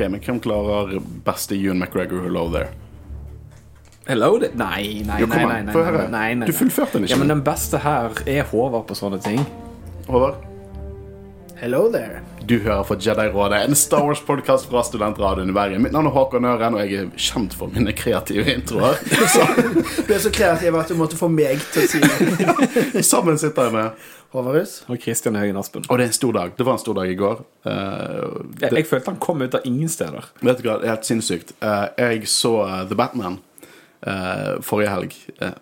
Ok, men hvem klarer beste Ewan McGregor Hello There? Hello, there? Nei, nei, Jo, nei. nei, nei, nei, nei, nei, Du fullførte den ikke. Ja, men den beste her er Håvard på sånne ting. Håvard? Hello there. Du hører på Jedi-rådet, en Star Wars-podkast fra Studentradioen i Bergen. Mitt navn er Håkon Øren, og jeg er kjent for mine kreative introer. Så, Du er så kreativ at du måtte få meg til å si det. sammen sitter jeg med Håvardus? Og Kristian Høgen Aspen. Og det er en stor dag. Det var en stor dag i går. Eh, Jeg, jeg følte han kom ut av ingen steder. Vet du hva, det er helt sinnssykt. Uh, jeg så eh, The Batman eh, forrige helg. Uh,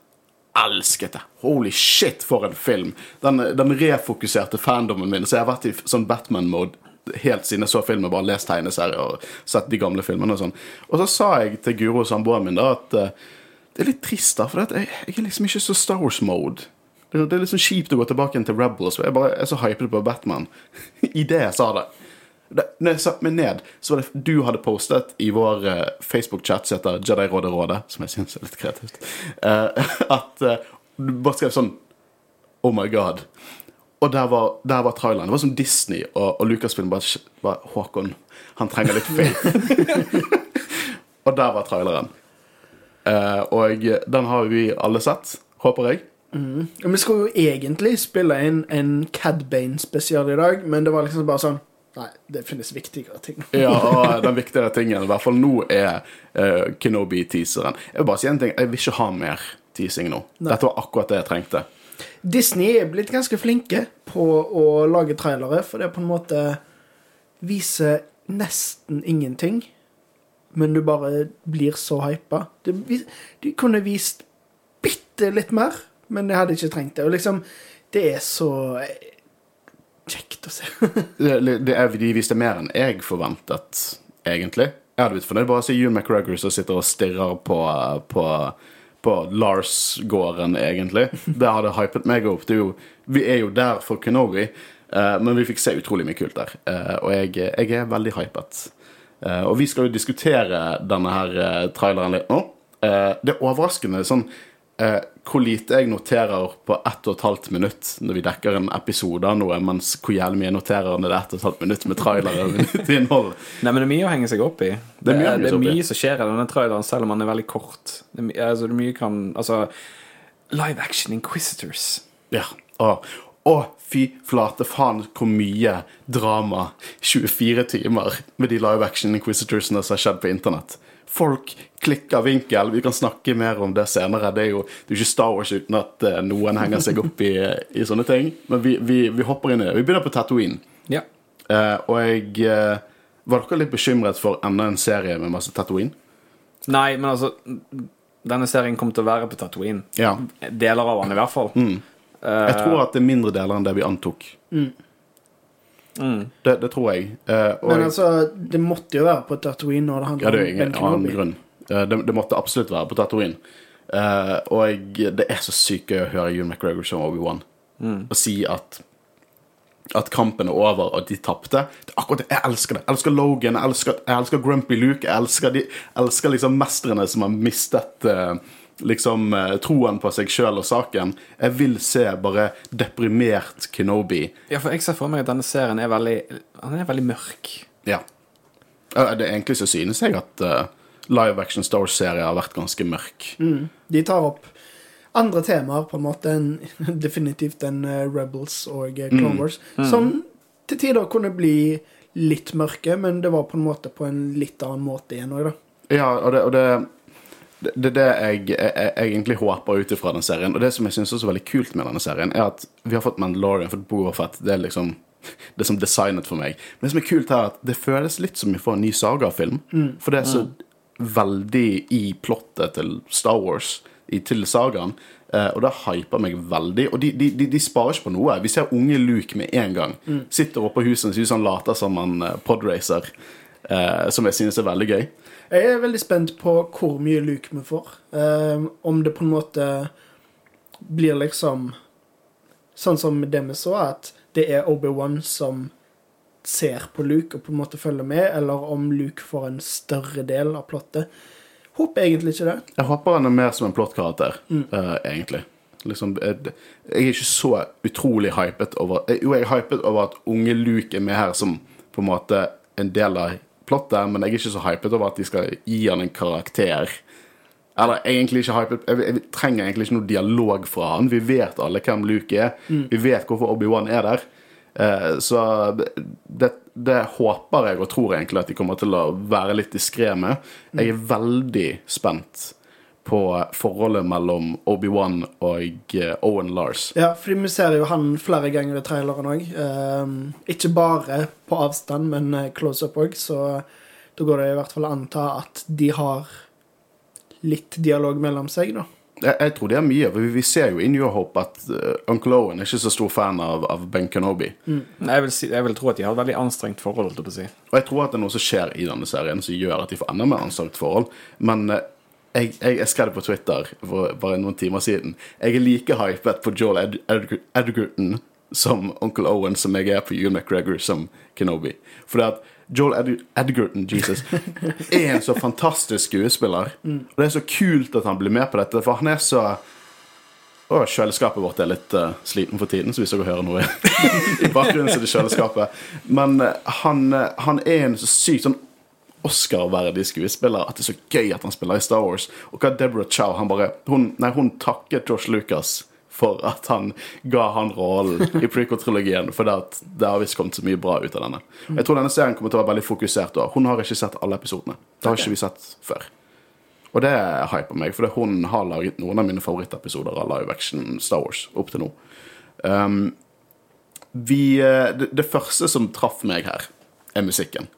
elsket det. Holy shit, for en film! Den, den refokuserte fandomen min. Så jeg har vært i sånn Batman-mode helt siden jeg så filmen. Bare lest tegneserier og sett de gamle filmene og sånn. Og så sa jeg til Guro, samboeren min, da, at uh, det er litt trist, da. For jeg, jeg er liksom ikke så Star Wars-mode. Det, er litt sånn kjipt å gå tilbake igjen til Rebels. Jeg bare er så hypet på Batman. I det jeg sa det. Det, når jeg satte meg ned, så var det du hadde postet i vår eh, Facebook-chat som heter Jedi-rådet rådet, som jeg syns er litt kreativt, eh, at eh, du bare skrev sånn Oh my god. Og der var, der var traileren. Det var som Disney og, og Lucasfilm bare, bare Håkon, han trenger litt faith. og der var traileren. Og den har vi alle sett, håper jeg. Ja, Vi skulle jo egentlig spille inn en Cad Bane-spesial i dag, men det var liksom bare sånn Nei, det finnes viktigere ting. Ja, og den viktigere tingen, i hvert fall nå, er uh, Kenobi-teaseren. Jeg vil bare si en ting. Jeg vil ikke ha mer teasing nå. Dette var akkurat det jeg trengte. Disney er blitt ganske flinke på å lage trailere, for det på en måte viser nesten ingenting, men du bare blir så hypa. De, De kunne vist bitte litt mer, men jeg hadde ikke trengt det. Og liksom, det er så eh, kjekt å se. Det, det er, de viste mer enn jeg forventet, egentlig. Jeg hadde blitt fornøyd bare å se Ewan McGregor som sitter og stirrer på, på, på Lars-gården, egentlig. Det hadde hypet meg opp. Er jo, vi er jo der for Kenobi, uh, men vi fikk se utrolig mye kult der. Uh, og jeg, jeg er veldig hypet. Uh, og vi skal jo diskutere denne her eh, traileren litt nå. Eh, det er overraskende sånn eh, hvor lite jeg noterer på ett og et halvt minutt når vi dekker en episode av noe, mens hvor jævlig mye jeg noterer når det er ett og et halvt minutt med trailere og innhold. Nei, men det er mye å henge seg opp i. Det er mye det, henge det er mye som skjer i denne traileren, selv om den er veldig kort. Det er, altså, det er mye kan Altså, live action Inquisitors. Ja. Å, å, fy flate faen hvor mye drama 24 timer med de live action inquisitorsene som har skjedd på internett. Folk klikker vinkel. Vi kan snakke mer om det senere. Det er jo det er ikke Star Wars uten at eh, noen henger seg opp i, i sånne ting. Men vi, vi, vi hopper inn i det. Vi begynner på Tatooine. Ja. Uh, og jeg uh, Var dere litt bekymret for enda en serie med masse Tatooine? Nei, men altså Denne serien kommer til å være på Tatooine. Ja. Deler av den, i hvert fall. Jeg tror at det er mindre deler enn det vi antok. Det, det tror jeg. Eh, og Men altså, det måtte jo være på Tatooine når det Ja, handler det er om Ben Kenobi. grunn. Eh, Det, det måtte absolutt være på Tatooine. Eh, og jeg, det er så sykt gøy å høre Hugh McGregor som Obi-Wan. Og si at at kampen er over, og de tapte. Akkurat det. Jeg elsker det. Jeg elsker Logan, jeg elsker, jeg elsker Grumpy Luke. Jeg elsker, de, jeg elsker liksom mestrene som har mistet eh, liksom eh, troen på seg sjøl og saken. Jeg vil se bare deprimert Kenobi. Ja, for jeg ser for meg at denne serien er veldig Han er veldig mørk. Ja. Det er Egentlig så synes jeg at uh, live action Star Wars-serier har vært ganske mørk. De tar opp andre temaer på en måte enn definitivt enn eh, Rebels og Clone Wars, som til tider kunne bli litt mørke, men det var på en måte på en litt annen måte igjen òg, da. Ja, og det, og det det det er det jeg, jeg, jeg egentlig håper ut ifra den serien. Og det som jeg syns er så veldig kult med denne serien, er at vi har fått Mandalorian, fått Boba Fett. Det er liksom det som designet for meg. Men det som er kult her, er at det føles litt som vi får en ny sagafilm. Mm. For det er så veldig i plottet til Star Wars, i, til sagaen. Uh, og det hyper meg veldig. Og de, de, de, de sparer ikke på noe. Vi ser unge Luke med en gang. Sitter oppe på huset og synes han later som han uh, podracer. uh, som jeg synes er veldig gøy. Jeg er veldig spent på hvor mye Luke vi får. Um, om det på en måte blir liksom Sånn som det vi så, at det er Obi-Wan som ser på Luke og på en måte følger med, eller om Luke får en større del av plottet. Håper egentlig ikke det. Jeg håper han er mer som en plottkarakter, eh, egentlig. Liksom, jeg, jeg er ikke så utrolig hypet over eh, Jo, jeg er hypet over at unge Luke er med her som på en måte en del av plottet, men jeg er ikke så hypet over at de skal gi han en karakter. Eller egentlig ikke hypet Jeg, jeg trenger egentlig ikke noe dialog fra han. Vi vet alle hvem Luke er. Vi vet hvorfor Obi-Wan er der. Eh, så det, det håper jeg og tror egentlig at de kommer til å være litt diskré med. Jeg er veldig spent på forholdet mellom Obi-Wan og eh, Owen Lars. Ja, fordi vi ser jo han flere ganger i traileren òg. ikke bare på avstand, men eh, close up òg, så da går det i hvert fall å anta at de har litt dialog mellom seg, da. Jeg, jeg tror det er mye. for Vi, ser jo i New Hope at uh, Uncle Owen er ikke så stor fan av, av Ben Kenobi. Jeg vil, si, jeg vil tro at de har et veldig anstrengt forhold, jeg å si. Og jeg tror at det er noe som skjer i denne serien som gjør at de får enda mer anstrengt forhold. Men eh, jeg, jeg, skrev det på Twitter for bare noen timer siden. Jeg er like hypet på Joel Ed Ed Edgerton som Onkel Owen som jeg er på Ewan McGregor som Kenobi. For det at Joel Ed Edgerton Jesus, er en så fantastisk skuespiller. Og det er så kult at han blir med på dette, for han er så og kjøleskapet vårt er litt uh, sliten for tiden, så hvis dere hører noe i bakgrunnen, så er det kjøleskapet. Men uh, han, uh, han er en så sykt sånn Oscar-verdig skuespiller at det er så gøy at han spiller i Star Wars. Og hva Deborah Chow han bare, hun, nei, hun takket Josh Lucas for at han ga han rollen i prequel-trilogien. For det, det har visst kommet så mye bra ut av denne. Og jeg tror denne serien kommer til å være veldig fokusert. da. Hun har ikke sett alle episodene. Det har ikke vi sett før. Og det hyper meg, for hun har laget noen av mine favorittepisoder av live action Star Wars opp til nå. Um, vi, eh, det, det første som traff meg her, er musikken.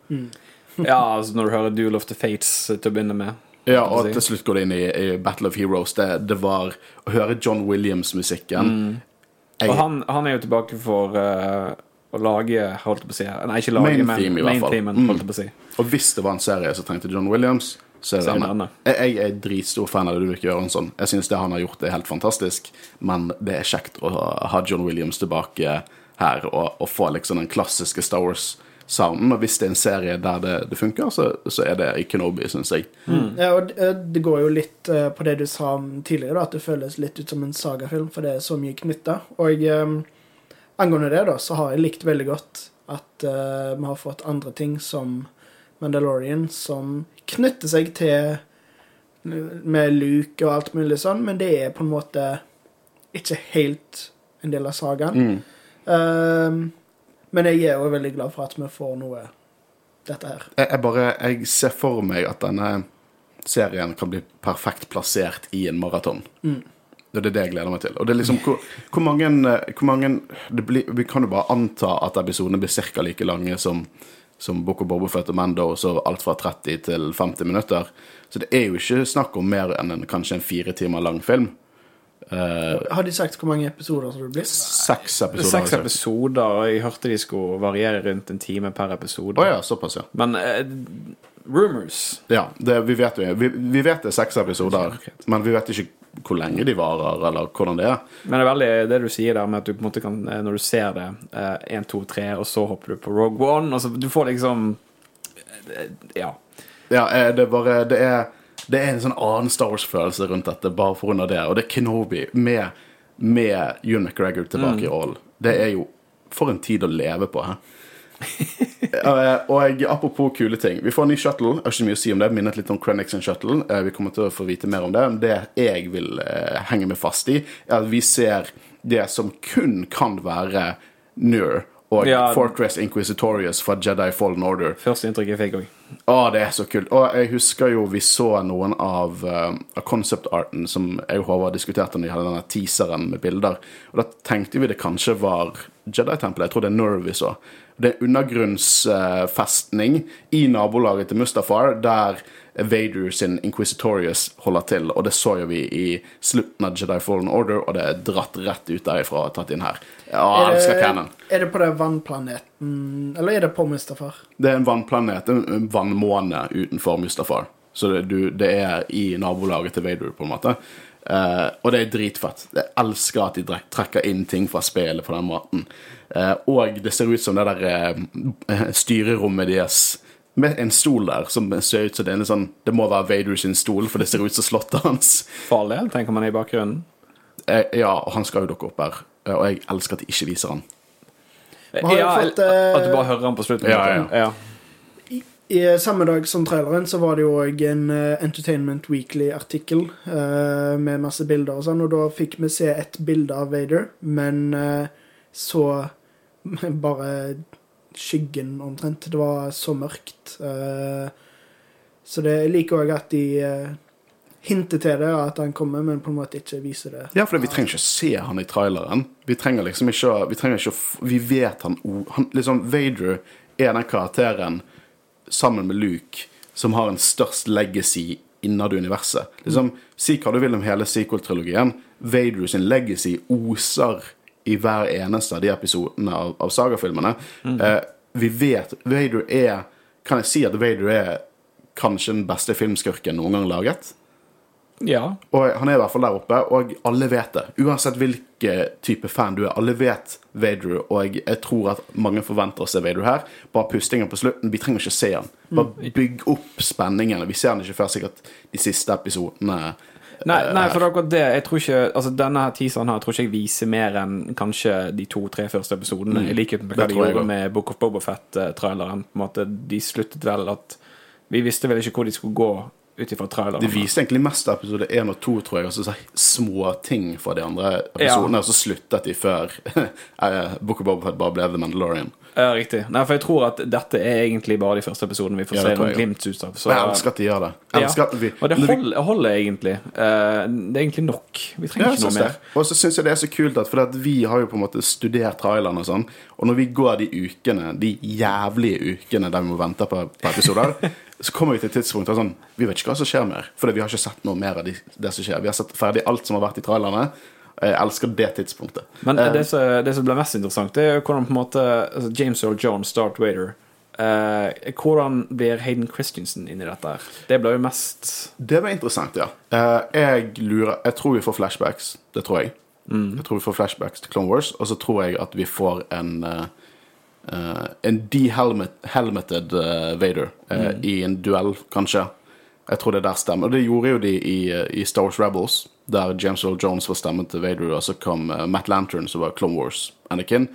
Ja, altså når du hører Duel of the Fates eh, til å begynne med. Ja, og si. til slutt går det inn i, i Battle of Heroes. Det, det var å høre John Williams-musikken. Jeg- Og han, han er jo tilbake for uh, å lage, holdt jeg på å si Nei, ikke lage, Main men theme, main theme themen, Mm. holdt på å si. Og hvis det var en serie som trengte John Williams, så er det det. Jeg, er dritstor fan av Ludvig Göransson. Jeg syns det han har gjort, er helt fantastisk. Men det er kjekt å ha- John Williams tilbake her og, og få liksom den klassiske Star Wars-sounden. Og hvis det er en serie der det, det funker, så, så er det i Kenobi, syns jeg. Ja, og det- det går jo litt eh, på det du sa tidligere, da, at det føles litt ut som en sagafilm, for det er så mye knytta. Og um, angående det, da, så har jeg likt veldig godt at uh, vi har fått andre ting som Mandalorian, som knytter seg til med Luke og alt mulig sånn, men det er på en måte ikke helt en del av sagaen. Eh, men jeg er jo veldig glad for at vi får noe dette her. jeg, jeg bare Jeg ser for meg at denne serien kan bli perfekt plassert i en maraton. Det er det jeg gleder meg til. Og det er liksom Hvor, hvor mange, eh, hvor mange det blir, Vi kan jo bare anta at episodene blir ca. like lange som, som Book of Bobofet og Mando, så alt fra 30 til 50 minutter. Så det er jo ikke snakk om mer enn en, kanskje en fire timer lang film. Har de sagt hvor mange episoder som det blir? Seks er episoder. seks episoder, og jeg hørte de skulle variere rundt en time per episode. Oh, ja, såpass, ja. Men uh, rumors Ja, det, vi, vet jo, vi, vi vet det er seks episoder, men vi vet ikke hvor lenge de varer, eller hvordan det er. Men det er veldig det du sier der med at du på en måte kan eh, Når du ser det én, to, tre, og så hopper du på Rogue One og så, Du får liksom Ja. Ja, det er bare Det er, det er en sånn annen Star Wars-følelse rundt dette, bare for under det. Og det er Kenobi med, med Ewan McGregor tilbake i rollen. Det er jo For en tid å leve på, hæ? Eh, og apropos kule ting. Vi får en ny shuttle. Jeg har ikke mye å si om det. Minnet litt om Krennic sin shuttle. Eh, vi kommer til å få vite mer om det. Det jeg vil uh, henge meg fast i, er at vi ser det som kun kan være Nur og Ja. Fortress Inquisitorius fra Jedi Fallen Order. Første inntrykk jeg fikk òg. Å, det er så kult. Og jeg husker jo vi så noen av, uh, av concept-arten som jeg og Håvard diskuterte når de hadde denne teaseren med bilder. Og da tenkte vi det kanskje var Jedi-tempelet. Jeg tror det er Nerve vi så. Det er en uh, i nabolaget til Mustafar, der Vader sin Inquisitorius holder til. Og det så jo vi i slutten av Jedi Fallen Order, og det er dratt rett ut derifra og tatt inn her. Ja, jeg elsker Cannon. er det på den vannplaneten, eller er det på Mustafar? Det er en vannplanet, en vannmåne utenfor Mustafar. Så det, du, det er i nabolaget til Vader, på en måte. Uh, og det er dritfett. Jeg elsker at de trekker inn ting fra spillet på den måten. Uh, og det ser ut som det der uh, styrerommet deres med en stol der som ser ut som det er en sånn Det må være Vader sin stol, for det ser ut som slottet hans. Farlig, tenker man i bakgrunnen. Eh, ja, og han skal jo dukke opp her. Eh, Og jeg elsker at de ikke viser han. Vi Ja, fått, eh, at du bare hører han på slutten. Ja, ja. ja. I samme dag som traileren så var det jo òg en uh, Entertainment Weekly-artikkel uh, med masse bilder og sånn, og da fikk vi se et bilde av Vader, men uh, så bare skyggen omtrent. Det var så mørkt. Eh, så det jeg liker òg at de eh, hinter til det, at han kommer, men på en måte ikke viser det. Ja, for vi trenger ikke se han i traileren. Vi trenger liksom ikke Vi, ikke vi vet han, han Liksom, Vader er den karakteren sammen med Luke som har en størst legacy innad i universet. Liksom, Si hva du vil om hele sequel-trilogien. Vader sin legacy oser i hver eneste av de episodene av, av sagafilmene. Eh, vi vet Vader er Kan jeg si at Vader er kanskje den beste filmskurken noen gang laget? Ja. Og han er i hvert fall der oppe, og alle vet det. Uansett hvilken type fan du er. Alle vet Vader, og jeg tror at mange forventer å se Vader her. Bare pustingen på slutten. Vi trenger ikke se han. Bare bygg opp spenningen. Vi ser han ikke før sikkert de siste episodene. Nei, eh, nei, for akkurat det. Jeg tror ikke Altså Denne teaseren her tror ikke jeg viser mer enn kanskje de to-tre første episodene. I likhet med hva de gjorde med Book of Bobafett-traileren. På De sluttet vel at Vi visste vel ikke hvor de skulle gå ut ifra traileren. De viser egentlig mest av episode én og to, tror jeg, Altså så så små ting fra de andre episodene, og så sluttet de før eh, Book of Boba bare ble The Mandalorian. Ja, riktig. Nei, for jeg tror at dette er egentlig bare de første episodene vi får Ja, se noen glimt ut av. Så, jeg elsker at de gjør det. Jeg ja. elsker at vi, Og det holder, holder egentlig. Eh, det er egentlig nok. Vi trenger ja, ikke noe mer. Og så syns jeg det er så kult at For at vi har jo på en måte studert traileren og sånn, og når vi går de ukene, de jævlige ukene der vi må vente på, på episoder, så kommer vi til et tidspunkt der sånn Vi vet ikke hva som skjer mer, for vi har ikke sett noe mer av de, det som skjer. Vi har sett ferdig alt som har vært i trailerne. Jeg elsker det tidspunktet. Men Eh, det, som, det som ble mest interessant, det er hvordan på en måte altså James Earl Jones, Darth Vader eh, Hvordan blir Hayden Christensen inn i dette? her? Det ble jo mest Det var interessant, ja. Eh, jeg lurer Jeg tror vi får flashbacks. Det tror jeg. Jeg tror vi får flashbacks til Clone Wars, og så tror jeg at vi får en eh, En dehelmeted uh, Vader mm. i en duell, kanskje. Jeg tror det der stemmer. Og det gjorde jo de i, eh, i Star Wars Rebels, der James Earl Jones var stemmen til Vader, og så kom eh, Matt Lantern, som var Clone Wars Anakin,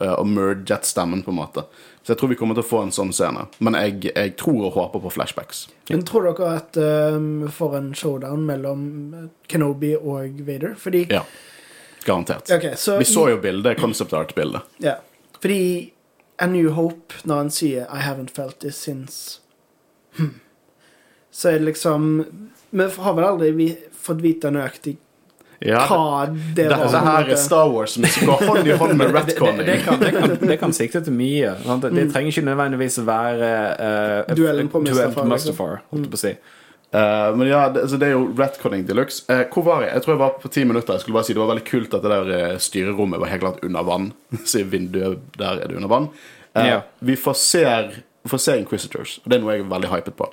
eh, og merget stemmen, på en måte. Så jeg tror vi kommer til å få en sånn scene. Men jeg, jeg tror og håper på flashbacks. Men tror dere at eh, vi får en showdown mellom Kenobi og Vader? Fordi Ja. Garantert. Okay, så Vi så jo bildet, concept art-bildet. Ja. Fordi A New Hope, når han sier 'I haven't felt this since' hmm. Så er det liksom Vi har vel aldri vi, fått vite nøyaktig Ja, hva det det, var. det her er Star Wars som går hånd i hånd med det, det, retconning. det, kan, det, kan, det kan sikte til mye. Sant? Det trenger ikke nødvendigvis være uh, Duellen på Mustafar, liksom. Mustafar, holdt jeg på å si. Eh, men ja, det, altså, det er jo retconning de luxe. Uh, hvor var jeg? Jeg tror jeg var på ti minutter. Jeg skulle bare si Det var veldig kult at det der eh, styrerommet var helt klart under vann. Så i vinduet der er det under vann. Uh, Ja. Vi får se, får se Inquisitors, og det er noe jeg er veldig hypet på.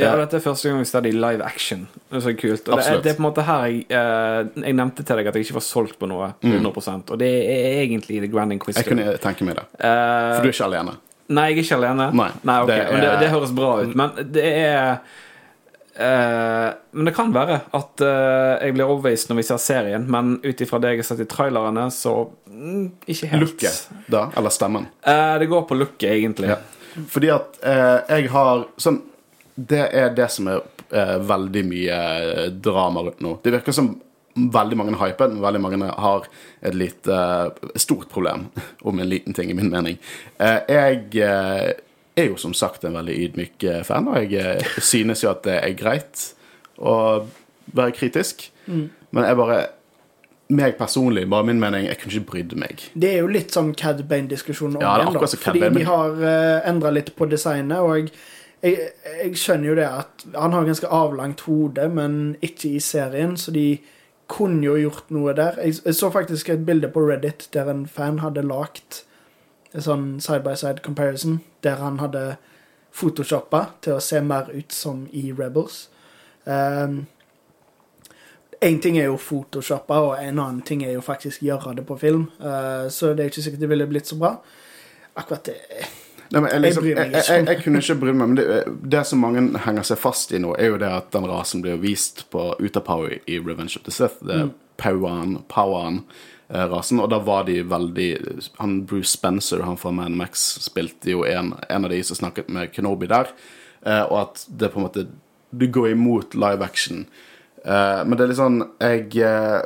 Ja, dette er første gang vi ser det i live action. Det er så kult. Og det er, det er på en måte her jeg, eh, jeg nevnte til deg at jeg ikke var solgt på noe 100% Og det er egentlig The Grand Inquisitor. Jeg kunne tenke meg det. Eh, For du er ikke alene. Nei, jeg er ikke alene. Nei, ok, det Men det, er- det høres bra ut. Men det er eh, Men det kan være at uh, jeg blir overbevist når vi ser serien, men ut ifra det jeg har sett i trailerne, så mm, ikke helt. Looket, da? Eller stemmen? Uh, det går på looket, egentlig. Ja. Fordi at jeg har sånn Det er det som er veldig mye drama rundt nå. Det virker som veldig mange hyper men veldig mange har et lite stort problem om en liten ting, i min mening. Jeg er jo som sagt en veldig ydmyk eh, fan, og jeg eh, synes jo at det er greit å være kritisk. Men jeg bare meg personlig, bare min mening, jeg kunne ikke brydd meg. Det er jo litt sånn Cad Bane-diskusjonen om Ja, det da. Fordi de har uh, endra litt på designet, og jeg, jeg, jeg skjønner jo det at han har ganske avlangt hode, men ikke i serien, så de kunne jo gjort noe der. Jeg, jeg så faktisk et bilde på Reddit der en fan hadde lagt en sånn side by side comparison, der han hadde photoshoppa til å se mer ut som i Rebels. Um, en ting er jo photoshoppa, og en annen ting er jo faktisk gjøre det på film. Uh, så det er ikke sikkert det ville blitt så bra. Akkurat det Nei, men jeg, liksom, Jeg jeg, jeg, kunne ikke bry meg, men det, det som mange henger seg fast i nå, er jo det at den rasen blir vist på Utapower i Revenge of the Sith. Det er Mm. Pauan eh, rasen, og da var de veldig han Bruce Spencer, han fra Man Max, spilte jo en, en av de som snakket med Kenobi der, eh, og at det på en måte Du går imot live action. Eh, men det er litt sånn Jeg eh,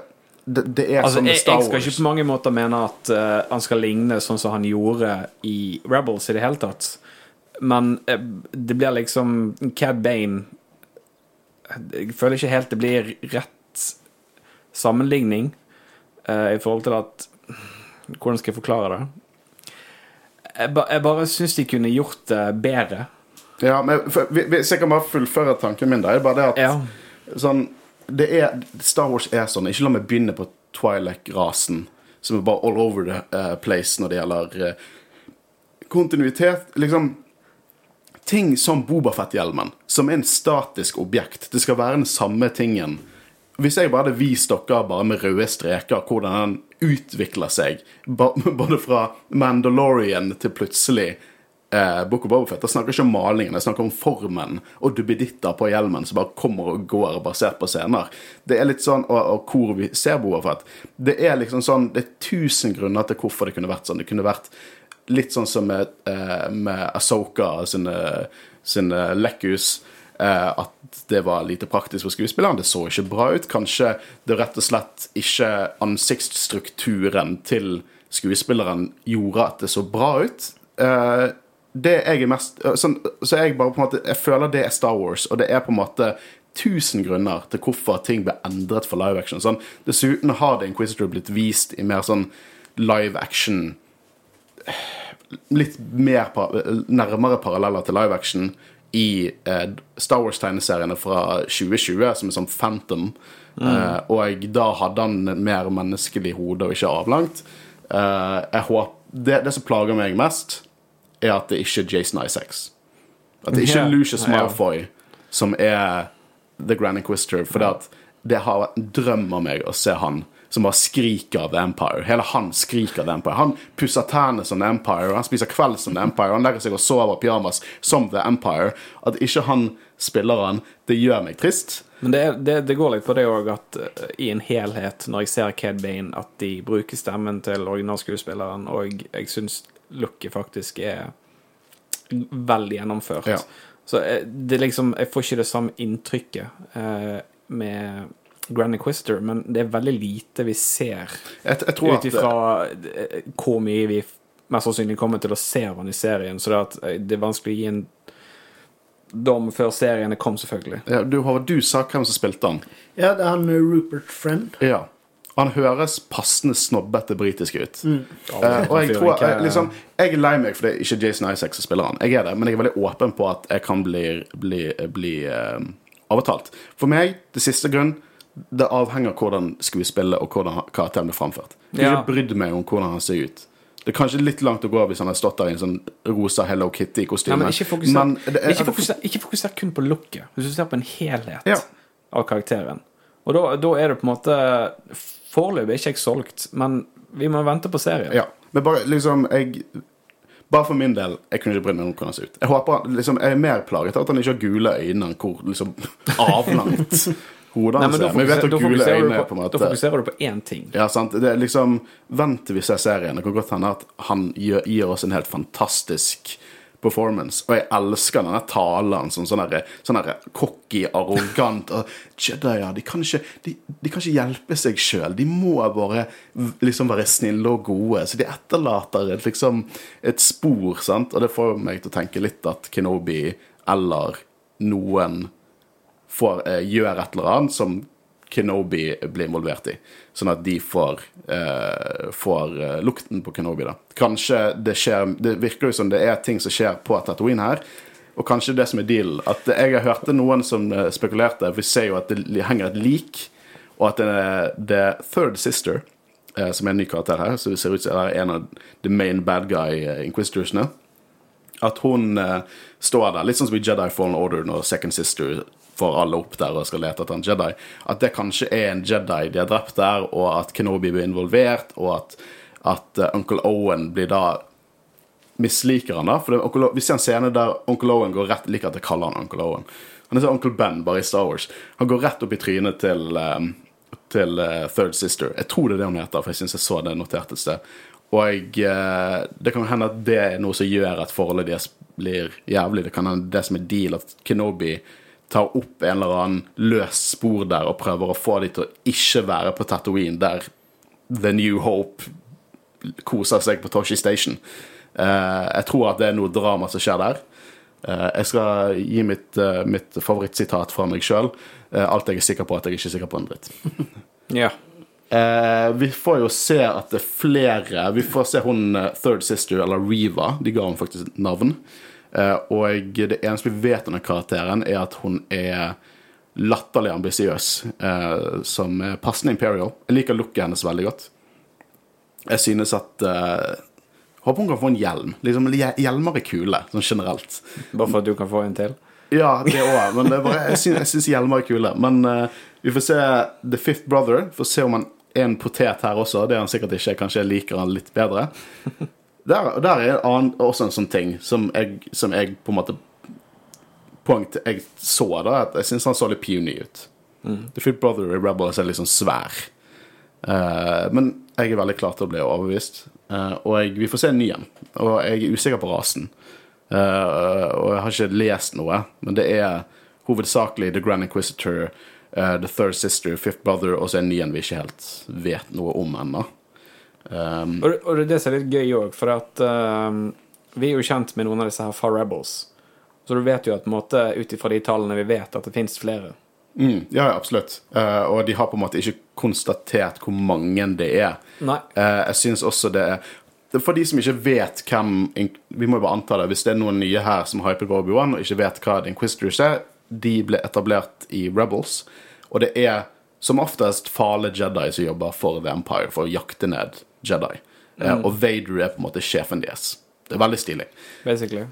det, det Altså, som med jeg, jeg skal ikke på mange måter mene at uh, han skal ligne sånn som han gjorde i Rebels i det hele tatt. Men uh, det blir liksom Cad Bane Jeg føler ikke helt det blir rett sammenligning eh, i forhold til at Hvordan skal jeg forklare det? Jeg, ba, jeg bare syns de kunne gjort det bedre. Ja, men Hvis jeg kan bare fullføre tanken min, da, er bare det at Ja. sånn, det er, Star Wars er sånn. Ikke la meg begynne på Twi'lek-rasen, som er bare all over the eh, place når det gjelder eh, kontinuitet. Liksom Ting som Bobafett-hjelmen, som er en statisk objekt. Det skal være den samme tingen. Hvis jeg bare hadde vist dere bare med røde streker hvordan den utvikler seg, både fra Mandalorian til plutselig eh, Book of Bobafett, da snakker jeg ikke om malingen, jeg snakker om formen og duppeditter på hjelmen som bare kommer og går basert på scener. Det er litt sånn, og, og hvor vi ser Bobafett. Det er liksom sånn, det er tusen grunner til hvorfor det kunne vært sånn. Det kunne vært litt sånn som med, eh, med Asoka sine, sine lekkus. Eh, at det var lite praktisk for skuespilleren. Det så ikke bra ut. Kanskje det rett og slett ikke ansiktsstrukturen til skuespilleren gjorde at det så bra ut. Eh, det jeg er mest eh, sånn, Så jeg bare på en måte Jeg føler det er Star Wars, og det er på en måte tusen grunner til hvorfor ting ble endret for live action. Sånn, dessuten har The Inquisitor blitt vist i mer sånn live action litt mer nærmere paralleller til live action i eh, Star Wars-tegneseriene fra 2020, som er sånn Phantom. Eh, og da hadde han mer menneskelig hode og ikke avlangt. Eh, håper, det, det som plager meg mest, er at det ikke er Jason Isaacs. At det ikke er er Lucius Malfoy yeah. som er The Grand Inquisitor. For det, at det har vært en drøm av meg å se han som bare skriker av The Empire. Hele han skriker av The Empire. Han pusser tærne som The Empire, han spiser kveld som The Empire, han legger seg og sover i pyjamas som The Empire. At ikke han spiller han, det gjør meg trist. Men det, det, det går litt på det òg at eh, i en helhet, når jeg ser Cad Bane, at de bruker stemmen til originalskuespilleren, og jeg syns looket faktisk er veldig gjennomført. Ja. Så eh, det liksom Jeg får ikke det samme inntrykket eh, med Grand Quister, men det er veldig lite vi ser ut ifra eh, hvor mye vi mest sannsynlig kommer til å se av han i serien. Så det, at eh, det er vanskelig å gi en dom før seriene kom, selvfølgelig. ja, du, Håvard, du sa hvem som spilte han. Ja, det er han Rupert Friend. Ja. Han høres passende snobbete britisk ut. Mm. Uh, og jeg tror jeg, liksom, Jeg er lei meg for det er ikke Jason Isaac som spiller han. Jeg er det, Men jeg er veldig åpen på at jeg kan bli, bli, bli uh, overtalt. For meg, det siste grunn, det avhenger av hvordan skuespillet og hvordan karakteren blir framført. Jeg har Ja. ikke brydd meg om hvordan han ser ut. Det er kanskje litt langt å gå hvis han har stått der i en sånn rosa Hello Kitty-kostyme. Ja, ikke fokuser, er- ikke fokuser kun på looket. Hvis du ser på en helhet Ja. av karakteren. Og da, da er det på en måte Foreløpig er ikke jeg solgt, men vi må vente på serien. Ja, men bare liksom jeg, Bare for min del, jeg kunne ikke brydd meg om hvordan han ser ut. Jeg håper, liksom, jeg er mer plaget av at han ikke har gule øyne enn hvor liksom, avlangt hodet hans er. Men vi vet hvor gule øynene øyne er på- en måte Da fokuserer du på én ting. Ja, sant. Det er liksom Vent til vi ser serien. Det kan godt hende at han gir, gir oss en helt fantastisk performance. Og jeg elsker denne talen som sånn derre sånn cocky, arrogant og Jedier, de kan ikke, de, de kan ikke hjelpe seg sjøl. De må bare liksom være snille og gode. Så de etterlater et, liksom et spor, sant. Og det får meg til å tenke litt at Kenobi eller noen får, eh, gjør et eller annet som Kenobi blir involvert i. Sånn at de får, eh, får eh, lukten på Kenobi. da. Kanskje det skjer Det virker jo som det er ting som skjer på Tatooine her. Og kanskje det som er dealen. At jeg har hørt noen som eh, spekulerte Vi ser jo at det henger et lik, og at det er The Third Sister, eh, som er en ny karakter her, så det ser ut som det er en av the main bad guy inquisitorsene at hun står der, litt sånn som i Jedi Fallen Order når Second Sister får alle opp der og skal lete etter en Jedi, at det kanskje er en Jedi de har drept der, og at Kenobi blir involvert, og at, at eh, Uncle Owen blir da misliker han da, for det, vi ser en scene der Uncle Owen går rett, liker at jeg kaller han Uncle Owen. Han er sånn Uncle Ben, bare i Star Wars. Han går rett opp i trynet til, eh, til eh, Third Sister. Jeg tror det er det hun heter, for jeg syns jeg så det notert et sted. Og jeg, eh, det kan hende at det er noe som gjør at forholdet deres blir jævlig. Det kan hende det som er deal, at Kenobi tar opp en eller annen løs spor der og prøver å få de til å ikke være på Tatooine, der The New Hope koser seg på Toshi Station. Uh, jeg tror at det er noe drama som skjer der. Uh, jeg skal gi mitt, uh, mitt favorittsitat fra meg sjøl. alt jeg er sikker på, at jeg ikke er sikker på en dritt. yeah. Vi får jo se at det er flere Vi får se hun Third Sister, eller Riva. De ga henne faktisk navn. Eh, og det eneste vi vet om den karakteren, er at hun er latterlig ambisiøs, eh, som passende Imperial. Jeg liker looket hennes veldig godt. Jeg synes at eh, Håper hun kan få en hjelm. Liksom, hjelmer er kule, sånn generelt. Bare for at du kan få en til? Ja, det òg. Men det bare, jeg syns, jeg syns hjelmer er kule. Men uh, vi får se The Fifth Brother. Får se om han er en potet her også. Det er han sikkert ikke. Kanskje jeg liker han litt bedre. Der, der er en annen, også en sånn ting som jeg, som jeg på en måte Punkt jeg så, da, at jeg syns han så litt puny ut. Mm. The Fifth Brother i Rebels er litt sånn svær. Uh, men jeg er veldig klar til å bli overbevist. Uh, og jeg, vi får se en ny en. Og jeg er usikker på rasen. Uh, og jeg har ikke lest noe, men det er hovedsakelig The Grand Inquisitor, The Third Sister, Fifth Brother og så en ny en vi ikke helt vet noe om ennå. Um, og, og, det som er litt gøy òg, for at um, vi er jo kjent med noen av disse her Far Rebels. Så du vet jo at ut ifra de tallene vi vet, at det fins flere. Mm, ja, absolutt. Uh, og de har på en måte ikke konstatert hvor mange det er. Nei. jeg syns også det er for de som ikke vet hvem Vi må jo bare anta det. Hvis det er noen nye her som hyper på Obi-Wan og ikke vet hva The Inquisitors er, de ble etablert i Rebels. Og det er som oftest farlige Jedi som jobber for The Empire, for å jakte ned Jedi. Eh, mm. og Vader er på en måte sjefen deres. Det er veldig stilig. Basically.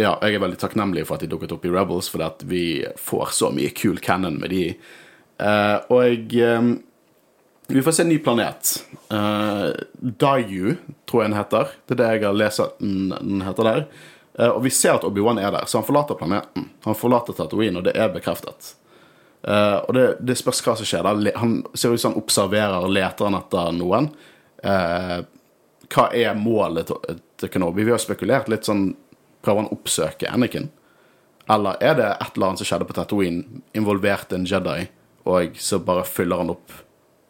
Ja, jeg er veldig takknemlig for at de dukket opp i Rebels, fordi at vi får så mye kul canon med de. Uh, og um, vi får se en ny planet. Uh, Dayu, tror jeg den heter. Det er det jeg har lest at den, heter der. Uh, og vi ser at Obi-Wan er der, så han forlater planeten. Han forlater Tatooine, og det er bekreftet. Uh, og det, det, spørs hva som skjer. Han ser ut som han observerer leteren etter noen. Hva er målet til, Kenobi? Vi har spekulert litt sånn Prøver han å oppsøke Anakin? Eller er det et eller annet som skjedde på Tatooine, involverte en Jedi, og så bare fyller han opp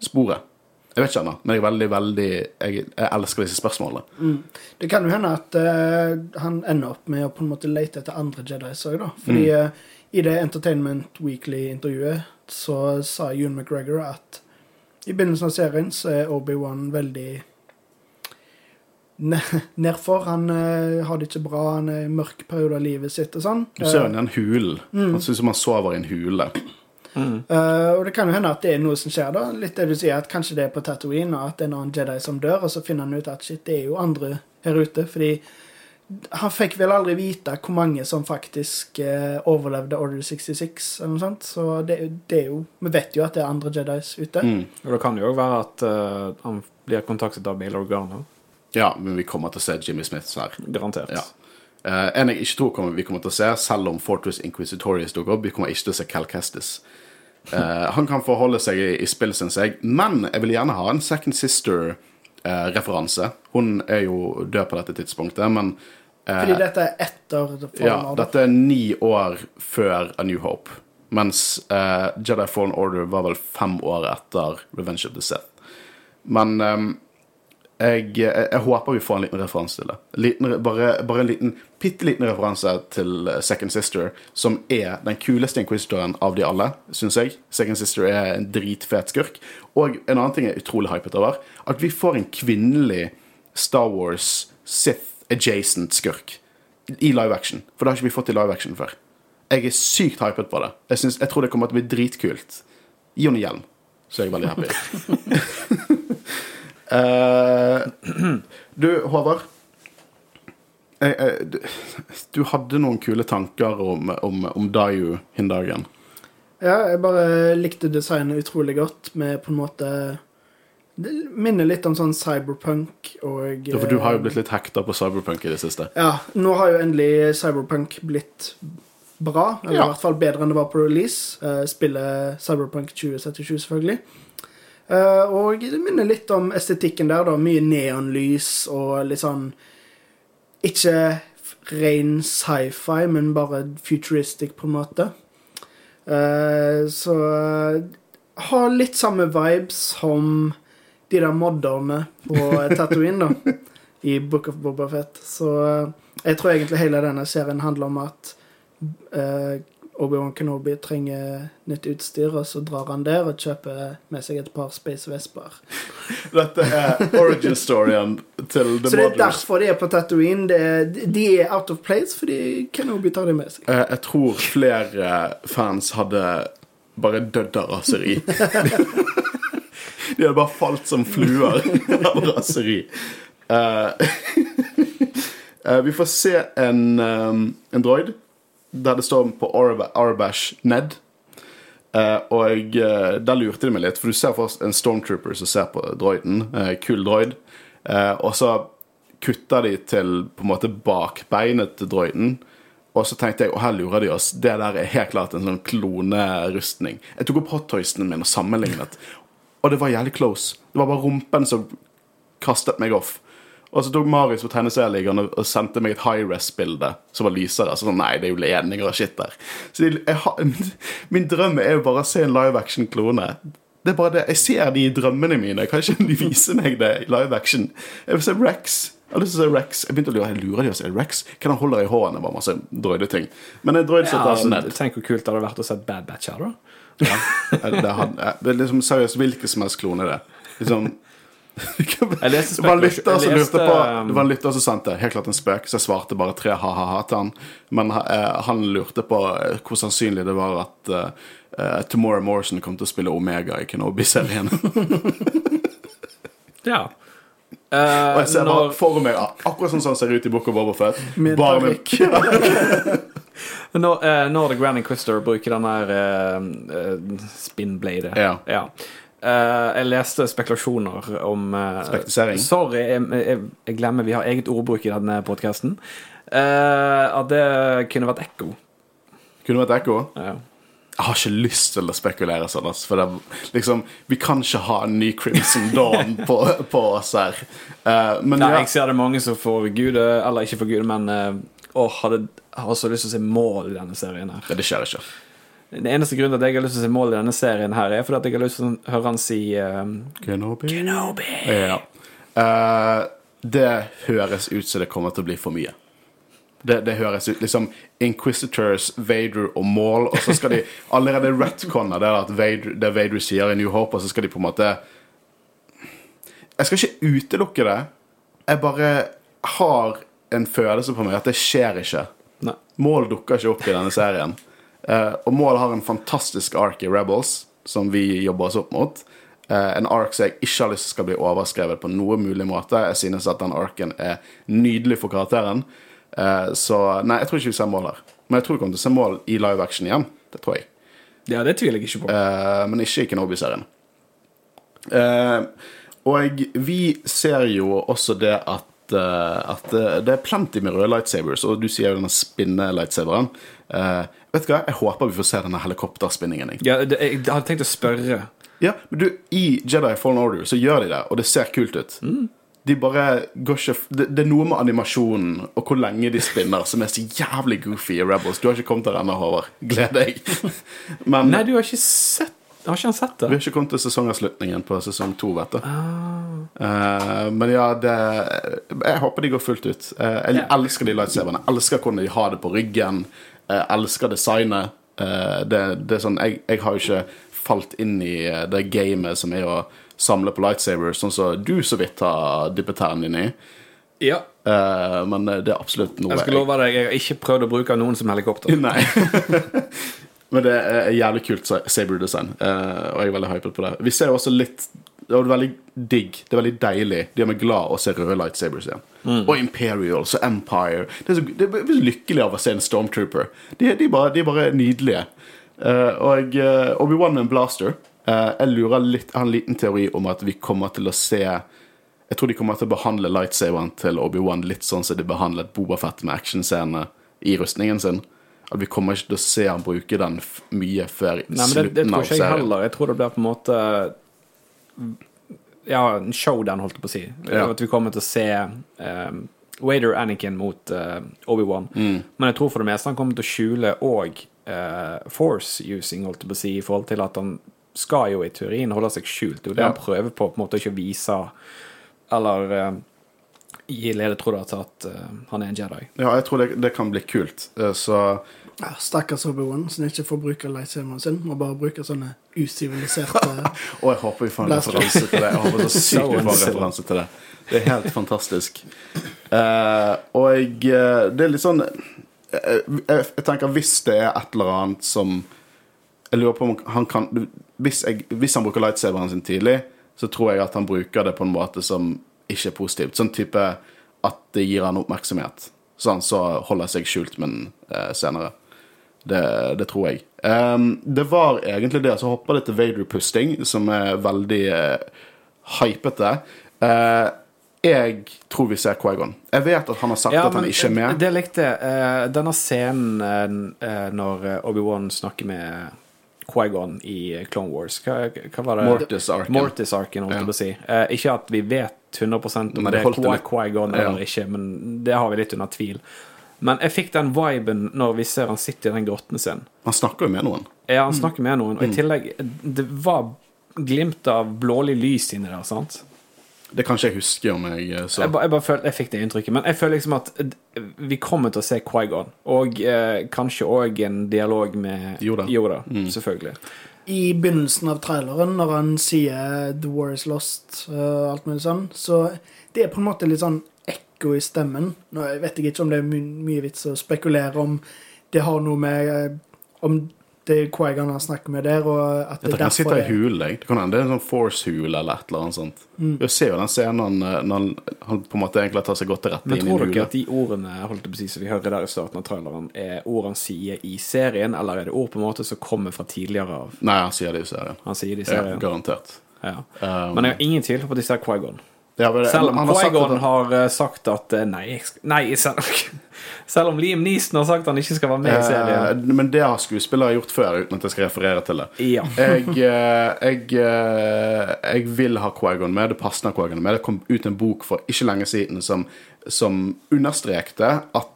sporet. Jeg vet ikke ennå, men jeg er veldig, veldig jeg, jeg elsker disse spørsmålene. Mm. Det kan jo hende at uh, han ender opp med å på en måte lete etter andre Jedis òg, da. Fordi mm. uh, i det Entertainment Weekly-intervjuet så sa Ewan McGregor at i begynnelsen av serien så er Obi-Wan veldig nedfor. Han uh, har det ikke bra, han er i en mørk periode av livet sitt og sånn. Du ser han i en hul. Mm. Han synes som han sover i en hule. Mm. Uh, og det kan jo hende at det er noe som skjer, da. Litt det du sier, at kanskje det er på Tatooine, og at det er en annen Jedi som dør, og så finner han ut at shit, det er jo andre her ute. Fordi han fikk vel aldri vite hvor mange som faktisk eh, overlevde Order 66, eller noe sånt. Så det, det, er jo Vi vet jo at det er andre Jedis ute. Mm. Og det kan jo òg være at uh, han blir kontaktet av Bail Organa. Ja, men vi kommer til å se Jimmy Smith her. Garantert. Ja. Uh, en jeg ikke tror kommer, vi kommer til å se, selv om Fortress Inquisitorius dukker opp, vi kommer ikke til å se Cal Kestis. Uh, han kan forholde seg i, i spill, syns jeg. Men jeg vil gjerne ha en Second Sister-referanse. Uh, Hun er jo død på dette tidspunktet, men eh, Fordi dette er etter Fallen Ja, dette er ni år før A New Hope. Mens Jedi Fallen Order var vel fem år etter Revenge of the Sith. Men um, jeg, jeg, jeg, håper vi får en liten referanse til det. Liten, bare, bare, en liten, bitte liten referanse til eh, Second Sister, som er den kuleste inquisitoren av de alle, syns jeg. Second Sister er en dritfet skurk. Og en annen ting jeg er utrolig hypet over, at vi får en kvinnelig Star Wars Sith adjacent skurk i live action. For det har ikke vi fått i live action før. Jeg er sykt hypet på det. Jeg, synes, jeg tror det kommer til å bli dritkult. Gi henne hjelm, så er jeg veldig happy. Uh, du, Håvard. Jeg, jeg, du hadde noen kule tanker om, om, om Dayu den dagen. Ja, jeg bare likte designet utrolig godt, med på en måte Det minner litt om sånn cyberpunk og ja, For du har jo blitt litt hekta på cyberpunk i det siste. Ja, nå har jo endelig cyberpunk blitt bra. Eller ja. i hvert fall bedre enn det var på release. Spiller spillet Cyberpunk 2077, selvfølgelig. Eh, og det minner litt om estetikken der, da. Mye neonlys og litt sånn Ikke ren sci-fi, men bare futuristic, på en måte. Eh, så ha har litt samme vibes som de der modderne på Tatooine, da. I Book of Boba Fett. Så eh, jeg tror egentlig hele denne serien handler om at eh, Obi-Wan Kenobi trenger nytt utstyr, og så drar han der og kjøper med seg et par Space Vesper. Dette er origin-storyen til The Så det er Mothers. derfor de er på Tatooine. Det de er out of place fordi Kenobi tar dem med seg. Eh, Jeg tror flere fans hadde bare dødd av raseri. De hadde bare falt som fluer av raseri. Uh, vi får se en, en droid der det står på Arbash Ned. Uh, og uh, der lurte de meg litt, for du ser først en stormtrooper som ser på droiden. Uh, kul droid. Eh, og så kutter de til på en måte bakbeinet til droiden. Og så tenkte jeg, og her lurer de oss, det der er helt klart en sånn klonerustning. Jeg tok opp hottoysene mine og sammenlignet, og det var jævlig close. Det var bare rumpen som kastet meg off. Og så tok Marius på tegneserieligaen og sendte meg et high-res-bilde som var lysere. Så sånn, nei, det er jo ledninger og shit der. Så jeg, jeg min drøm er jo bare å se en live action-klone. Det er bare det, Jeg ser de i drømmene mine. Kan ikke de vise meg det i live action? Jeg vil se Rex. Jeg har lyst til å se Rex. Jeg begynte å lure, jeg lurer de å se Rex? Kan han holde i hånden? Bare masse drøyde ting. Men en drøyd som Ja, altså, ned. tenk hvor kult det hadde vært å se Bad Batch her, da. Det, hadde- det er liksom seriøst hvilken som helst klone, det. Liksom Jeg leste det var en lytter som lurte på um, Det var en lytter som sendte helt klart en spøk, så jeg svarte bare tre ha-ha-ha til han. Men uh, han lurte på eh, hvor sannsynlig det var at eh, eh, Tomorrow Morrison kom til å spille Omega i Kenobi-serien. Ja. Og Eh, jeg ser bare når, for meg akkurat sånn som han ser ut i Book of Overfet. Bare med når, uh, når The Grand Inquisitor bruker den der uh, spinbladet Ja. Eh, jeg leste spekulasjoner om uh, Spektisering? Sorry, jeg, jeg, jeg glemmer vi har eget ordbruk i denne podkasten. at det kunne vært ekko. Kunne vært Ekko. Ja. Jeg har ikke lyst til å spekulere sånn, for det, er liksom, vi kan ikke ha en ny Crimson Dawn på, på oss her. Eh, men Nei, ja, jeg ser det mange som får gude, eller ikke får gude, men uh, hadde, har så lyst til å se mål i denne serien her. det skjer ikke. Den eneste grunnen til at jeg har lyst til å se mål i denne serien her, er fordi at jeg har lyst til å høre han si eh, Kenobi. Kenobi. Ja. Uh, det høres ut som det kommer til å bli for mye. Det, det høres ut liksom Inquisitors, Vader og Maul, og så skal de allerede retconne det at Vader, det Vader sier i New Hope, og så skal de på en måte Jeg skal ikke utelukke det. Jeg bare har en følelse på meg at det skjer ikke. Nei. Mål dukker ikke opp i denne serien. Eh, og Mål har en fantastisk ark i Rebels, som vi jobber oss opp mot. Eh, en ark som jeg ikke har lyst til skal bli overskrevet på noe mulig måte. Jeg synes at den arken er nydelig for karakteren. Eh, så nei, jeg tror ikke vi ser Mål her. Men jeg tror vi kommer til å se Mål i live action igjen. Det tror jeg. Ja, det tviler jeg ikke på. Men ikke i Kenobi-serien. Og vi ser jo også det at, at det er plenty med røde lightsabers, og du sier jo denne spinne-lightsaberen. Eh, vet du hva, jeg håper vi får se denne helikopterspinningen. jeg. Ja, det, jeg hadde tenkt å spørre. Ja, men du, I Jedi Fallen Order så gjør de det, og det ser kult ut. De bare går ikke det, det er noe med animasjonen og hvor lenge de spinner, som er så jævlig goofy i Rebels. Du har ikke kommet der ennå, Håvard. Gled deg. Men Nei, du har ikke sett Har ikke han sett vi har ikke kommet til sesongavslutningen på sesong to, vet du. Ah. Uh, men ja, det Jeg håper de går fullt ut. Uh, jeg yeah. elsker de lightsaberne. Elsker hvordan de har det på ryggen. Jeg elsker designet. Eh, det, det er sånn jeg, jeg har jo ikke falt inn i eh, det gamet som er å samle på lightsabers, sånn som du så vidt har dyppet tærne dine i. Ja. Eh, men det er absolutt noe Jeg skal love deg, jeg har ikke prøvd å bruke noen som helikopter. Nei. Men det er jævlig kult Saber-design, eh, og jeg er veldig hypet på det. Vi ser jo også litt Det er veldig digg. Det er veldig deilig. De gjør meg glad å se røde lightsabers igjen. Og Imperials og Empire. Det er så, det er så lykkelig av å se en Stormtrooper. De, de, bare, de er bare nydelige. Uh, og uh, Obi-Wan med en blaster. Uh, jeg lurer litt, jeg har en liten teori om at vi kommer til å se Jeg tror de kommer til å behandle lightsaberen til Obi-Wan litt sånn som de behandlet Boba Fett med actionscenene i rustningen sin. At vi kommer ikke til å se han bruke den mye før Nei, men det, det slutten tror av ikke jeg serien. heller. Jeg tror det blir på en måte Ja, en showdown, holdt jeg på å si. Ja. At vi kommer til å se um, Wader Anakin mot uh, Obi-Wan. Mm. Men jeg tror for det meste han kommer til å skjule og uh, force using, holdt jeg på å si, i forhold til at han skal jo i teorien holde seg skjult. Det er jo det Ja. han prøver på, på en måte å ikke vise Eller uh, gi ledetråder til at eh, han er en Jedi. Ja, jeg tror det, det kan bli kult. Eh, Så Ja, Stakkars Obi-Wan som ikke får bruke lightsaberen sin, må bare bruke sånne usiviliserte Og jeg håper vi får en referanse til det. Jeg håper så sykt vi får en referanse til det. Det er helt fantastisk. Uh, og jeg, eh, det er litt sånn eh, jeg, jeg tenker hvis det er et eller annet som Jeg lurer på om han kan Hvis, jeg, hvis han bruker lightsaberen sin tidlig, så tror jeg at han bruker det på en måte som ikke er positivt. Sånn type at det gir han oppmerksomhet. Sånn så holder seg skjult, men uh, senere. Det, det tror jeg. Um, det var egentlig det. Så hoppa det til Vader-pusting, som er veldig uh, hypete. Uh, jeg tror vi ser Quaigon. Jeg vet at han har sagt at han ikke er med. Det likte jeg. Eh, denne scenen eh, når eh, Obi-Wan snakker med Qui-Gon i Clone Wars Hva, hva var det? Mortis Arken. Mortis Arken, holdt jeg Ja. på å si. Eh, ikke at vi vet 100 om det det er holdt eller Ja. ikke, men det har vi litt under tvil. Men jeg fikk den viben når vi ser han sitter i den grotten sin. Han snakker jo med noen. Ja, han snakker med noen, og Mm. i tillegg Det var glimt av blålig lys inni der, sant? Det kan ikke jeg huske om jeg eh, så. Jeg, ba, jeg bare følte, jeg fikk det inntrykket. Men jeg føler liksom at eh, vi kommer til å se Quaigon. Og eh, kanskje òg en dialog med Yoda. Mm. selvfølgelig. I begynnelsen av traileren, når han sier 'The war is lost' uh, alt mulig sånn, så det er på en måte litt sånn ekko i stemmen. Nå jeg vet jeg ikke om det er my mye vits å spekulere om det har noe med eh, Om det er Quaigan han snakker med der, og at Jeg det kan sitte han sitter i hulen. jeg. Det kan hende det er en sånn Force-hule eller et eller annet sånt. Jeg ser jo den scenen eh, når han, han på en måte egentlig tar seg godt til rette Men inn i tror dere at de ordene holdt på å si, som vi hører der i starten av traileren, er ord han sier i serien, eller er det ord på en måte som kommer fra tidligere av Nei, han sier det i serien. Han sier det i Ja, garantert. Ja. Um, Men jeg har ingen tvil på at de ser Quaigon. Ja, det- Selv om har Quaigon har eh, sagt at eh, Nei, nei selv, selv om Liam Neeson har sagt at han ikke skal være med i serien. Eh, men det har skuespillere gjort før, uten at jeg skal referere til det. Ja. Jeg, eh, jeg, eh, jeg vil ha Quaigon med. Det passer Quaigon med. Det kom ut en bok for ikke lenge siden som, som understrekte at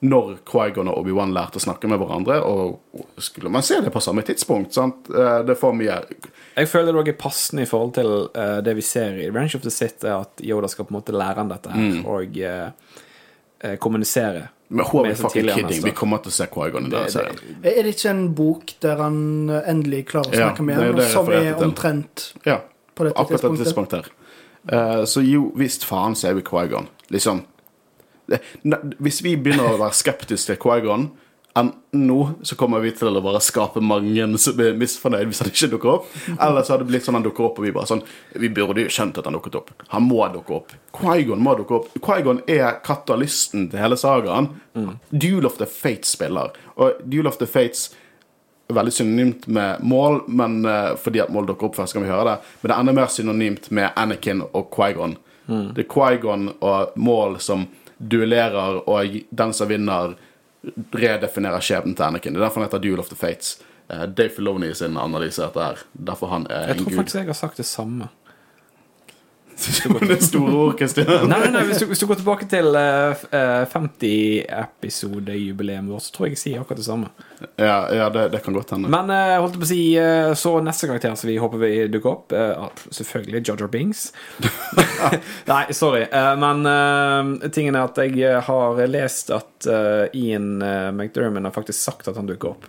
når Quaigon og Obi-Wan lærte å snakke med hverandre, og skulle man se det på samme tidspunkt sant? det Det får mye Jeg føler det òg er passende i forhold til uh, det vi ser i Range of the Sith, er at Yoda skal på en måte lære han dette her, Mm. og eh, eh, kommunisere. Men hun er fucking kidding? Vi kommer til å se Quaigon i denne Det- serien. Er det ikke en bok der han eh, endelig klarer å Ja, snakke med er ham, det jeg som er til. omtrent Ja, på dette akkurat dette tidspunktet? tidspunktet her. Uh, så jo, visst faen ser vi Quaigon. Liksom Hvis vi begynner å være skeptiske til Quaigon enten nå, så kommer vi til å bare skape mange som er misfornøyd hvis han ikke dukker opp. Eller så hadde det blitt sånn han dukker opp, og vi bare sånn Vi burde jo skjønt at han dukket opp. Han må dukke opp. Quaigon må dukke opp. Quaigon er katalysten til hele sagaen. Duel of the Fates spiller. Og Duel of the Fates er veldig synonymt med Mål, men eh, fordi at Mål dukker opp først, kan vi høre det. Men det er enda mer synonymt med Anakin og Quaigon. Det er Quaigon og Mål som duellerer, og den som vinner, redefinerer skjebnen til Anakin. Det er derfor han heter Duel of the Fates. Eh, Dave Filoni sin analyse av dette her. Derfor han er Jeg en tror faktisk jeg har sagt det samme. Det store orkesteret? Nei, nei, nei, hvis du, hvis du går tilbake til uh, 50-episodejubileet vårt, så tror jeg jeg sier akkurat det samme. Ja, ja det, det kan godt hende. Men uh, holdt jeg på å si uh, så neste karakter som vi håper vi dukker opp eh, ah, Selvfølgelig Jar Bings. Nei, sorry. Eh, men eh, tingen er at jeg eh, har lest at eh, Ian uh, McDermott har faktisk sagt at han dukker opp.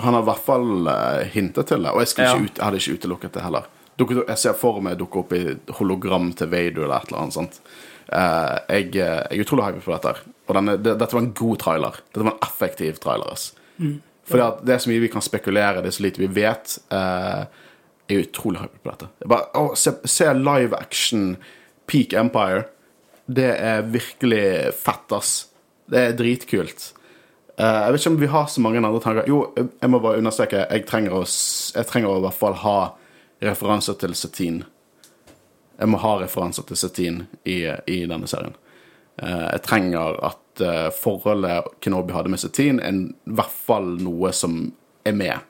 Han har i hvert fall eh, hintet til det, og jeg, ikke ut, jeg hadde ikke utelukket det heller. Jeg ser for meg dukke opp i hologram til Vader eller et eller annet sant? Eh, jeg, eh, jeg er utrolig hypet på dette. her. Og denne, det, dette var en god trailer. Dette var en effektiv trailer. ass. Fordi at det er så mye vi kan spekulere, det er så lite vi vet. eh, jeg er utrolig hypet på dette. Bare, å, se, se live action Peak Empire. Det er virkelig fett, ass. Det er dritkult. Uh, jeg vet ikke om vi har så mange andre tanker. Jo, jeg må bare understreke jeg trenger, å, jeg trenger å i hvert fall ha referanser til Satine. Jeg må ha referanser til Satine i, i denne serien. Eh, jeg trenger at eh, forholdet Kenobi hadde med Satine, er i hvert fall noe som er med.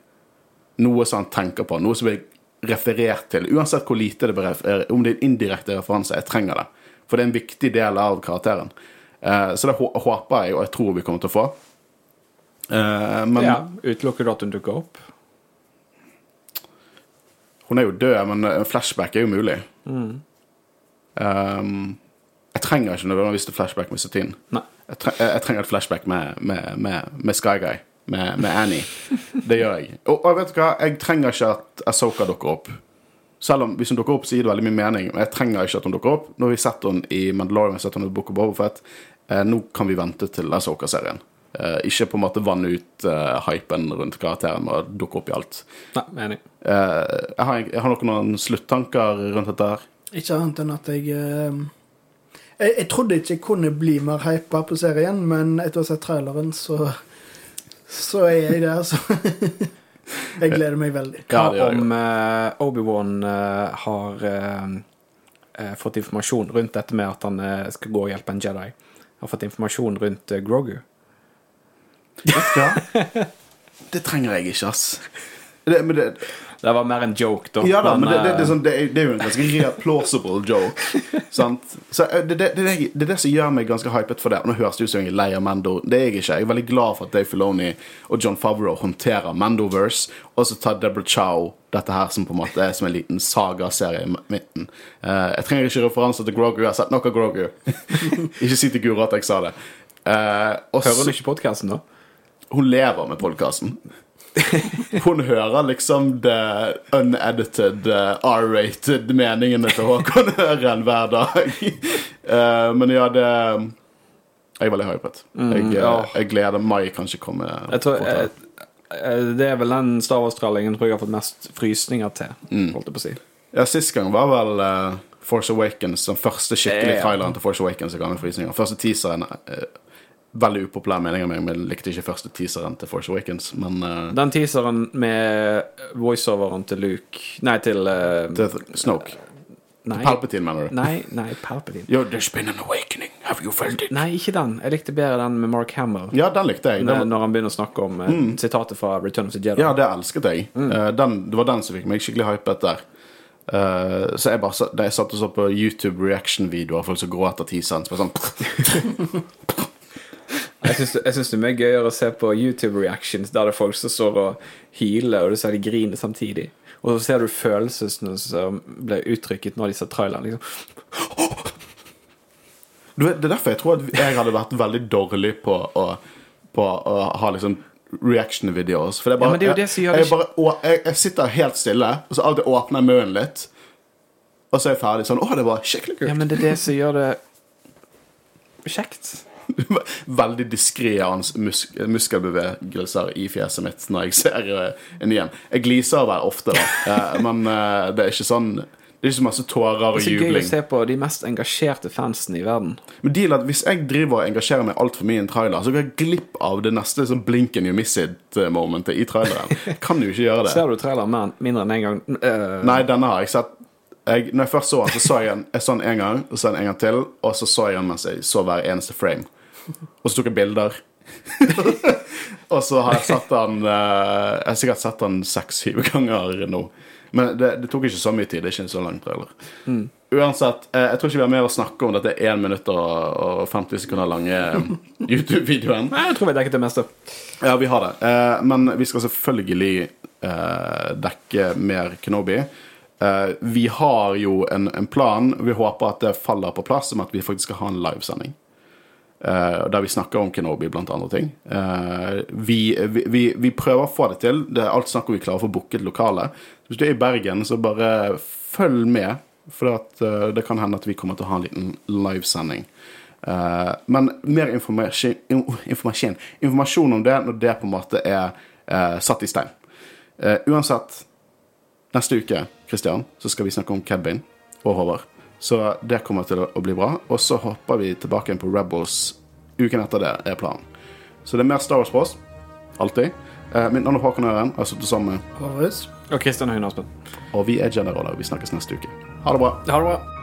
Noe som han tenker på. Noe som blir referert til. Uansett hvor lite det blir Om det er en indirekte referanse. Jeg trenger det. For det er en viktig del av karakteren. Eh, så det håper jeg, og jeg tror vi kommer til å få. Men Ja, Utelukker du at hun dukker opp? Hun er jo død, men en flashback er jo mulig. Um, jeg trenger ikke nødvendigvis et flashback med Satine. Nei. Jeg, tre jeg trenger et flashback med, med, med, med Sky Guy. Med, med Annie. Det gjør jeg. Og, og vet du hva? Jeg trenger ikke at Asoka dukker opp. Selv om hvis hun dukker opp, så gir det veldig mye mening. Men jeg trenger ikke at hun dukker opp. Nå har vi sett henne i Mandalorian, sett henne i Book of Boba Fett. Eh, nå kan vi vente til Asoka-serien. Eh, ikke på en måte vanne ut uh, hypen rundt karakteren med å dukke opp i alt. Nei, enig. Uh, jeg, har, jeg har noen, noen sluttanker rundt dette her. Ikke annet enn at jeg eh, jeg, jeg trodde ikke jeg kunne bli mer hypa på serien, men etter å ha sett traileren, så Så er jeg der, så Jeg gleder meg veldig. Hva ja, om uh, Obi-Wan har fått informasjon rundt dette med at han skal gå og hjelpe en Jedi? Har fått informasjon rundt Grogu? Vet du hva? Det trenger jeg ikke, ass. Det, men det, Det var mer en joke, da. ja da, men det, det, det, eh, sånn, det, er, jo en ganske plausible joke. Sant? Så eh, det, er det som gjør meg ganske hypet for det. Og Nå høres det ut som jeg er lei av Mando. Det er jeg ikke. Jeg er veldig glad for at Dave Filoni og John Favreau håndterer Mandoverse, og så tar Deborah Chow dette her som på en måte er som en liten sagaserie i midten. Uh, jeg trenger ikke referanser til Grogu. Jeg har sett nok av Grogu. ikke si til Guro at jeg sa det. Uh, og Hører du ikke podkasten, da? Hun lever med podkasten. Hun hører liksom det unedited, uh, R-rated meningene til Håkon Øren hver dag. Eh, men ja, det Jeg er veldig hypet. Jeg, eh, jeg gleder Mai kanskje komme Jeg tror, eh, eh, det er vel den Star Wars-trallingen jeg har fått mest frysninger til. Mm. Holdt jeg på å si. Ja, Sist gang var vel eh, Force Awakens den første skikkelig traileren til Force Awakens. Jeg ga meg frysninger. Første teaseren eh, Veldig upopulær mening av meg, men jeg likte ikke første teaseren til Force Awakens. Men uh, Den teaseren med voiceoveren til Luke Nei, til uh, Til Snoke. Nei, Palpatine, mener du? nei, nei Palpatine. Yo, there's been an awakening. Have you felt it? Nei, ikke den. Jeg likte bedre den med Mark Hamill. Ja, den likte jeg. Den, når han begynner å snakke om eh, sitatet fra Return of the Jedi. ja, det elsket jeg. Eh, den, det var den som fikk meg skikkelig hypet der. Uh, så jeg bare da jeg satt og så på YouTube reaction-videoer av folk som gråter teaseren, så bare sånn Jeg syns det, er mye gøyere å se på YouTube reactions der det er folk som står og hyler, og du ser de griner samtidig. Og så ser du følelsene som ble uttrykket når de ser traileren. Liksom. du vet, Det er derfor jeg tror at jeg hadde vært veldig dårlig på å, på å ha liksom reaction-videoer. For det er bare, Ja, det er det jeg, jeg, bare, å- jeg, jeg sitter helt stille, og så alltid åpner jeg munnen litt, og så er jeg ferdig sånn Å, det var skikkelig kult. Ja, men det er det som gjør det kjekt. Veldig diskré hans mus muskelbevegelser i fjeset mitt når jeg ser uh, en igjen. Jeg gliser vel ofte, da, eh, men eh, det er ikke sånn Det er ikke så masse tårer og jubling. Det er så gøy å se på de mest engasjerte fansene i verden. Men deal at Hvis jeg driver og engasjerer meg altfor mye i en trailer, så går jeg glipp av det neste sånn blinken you miss it-momentet i traileren. Kan jo ikke gjøre det. Ser du traileren mindre enn én en gang? Uh... Nei, denne har jeg sett jeg, Når jeg først så den, så så jeg den jeg så den en gang, og så en gang til, og så så jeg den mens jeg så hver eneste frame. Og så tok jeg bilder. og så har jeg sett den eh, Jeg har sikkert sett den seks-syv ganger nå. Men det, det tok ikke så mye tid. Det er ikke en så lang trailer. Uansett, eh, jeg tror ikke vi har mer å snakke om dette 1 minutt og, og 50 sekunder lange eh, YouTube-videoen. Jeg tror vi dekket det meste. Ja, vi har det. Men vi skal selvfølgelig dekke mer Kenobi. Eh, vi har jo en, en plan. Vi håper at det faller på plass om at vi faktisk skal ha en livesending. Eh, der vi snakker om Kenobi, blant andre ting. Eh, vi, vi, vi, prøver å få det til. Det er alt snakk om vi klarer å få booket lokale. Hvis du er i Bergen, så bare følg med. For det kan hende at vi kommer til å ha en liten livesending. Uh, men mer informasjon, informasjon, informasjon om det når det på en måte er uh, satt i stein. Uh, uansett, neste uke Christian, så skal vi snakke om Kevin og Håvard. Så det kommer til å bli bra. Og så hopper vi tilbake igjen på Rebels uken etter det, er planen. Så det er mer Star Wars på oss. Alltid. Eh, mitt navn er Håkon Øren. Jeg har sittet sammen med Håvard Og Kristian Høyne Aspen. Og vi er General. Vi snakkes neste uke. Ha det bra. Ha det bra.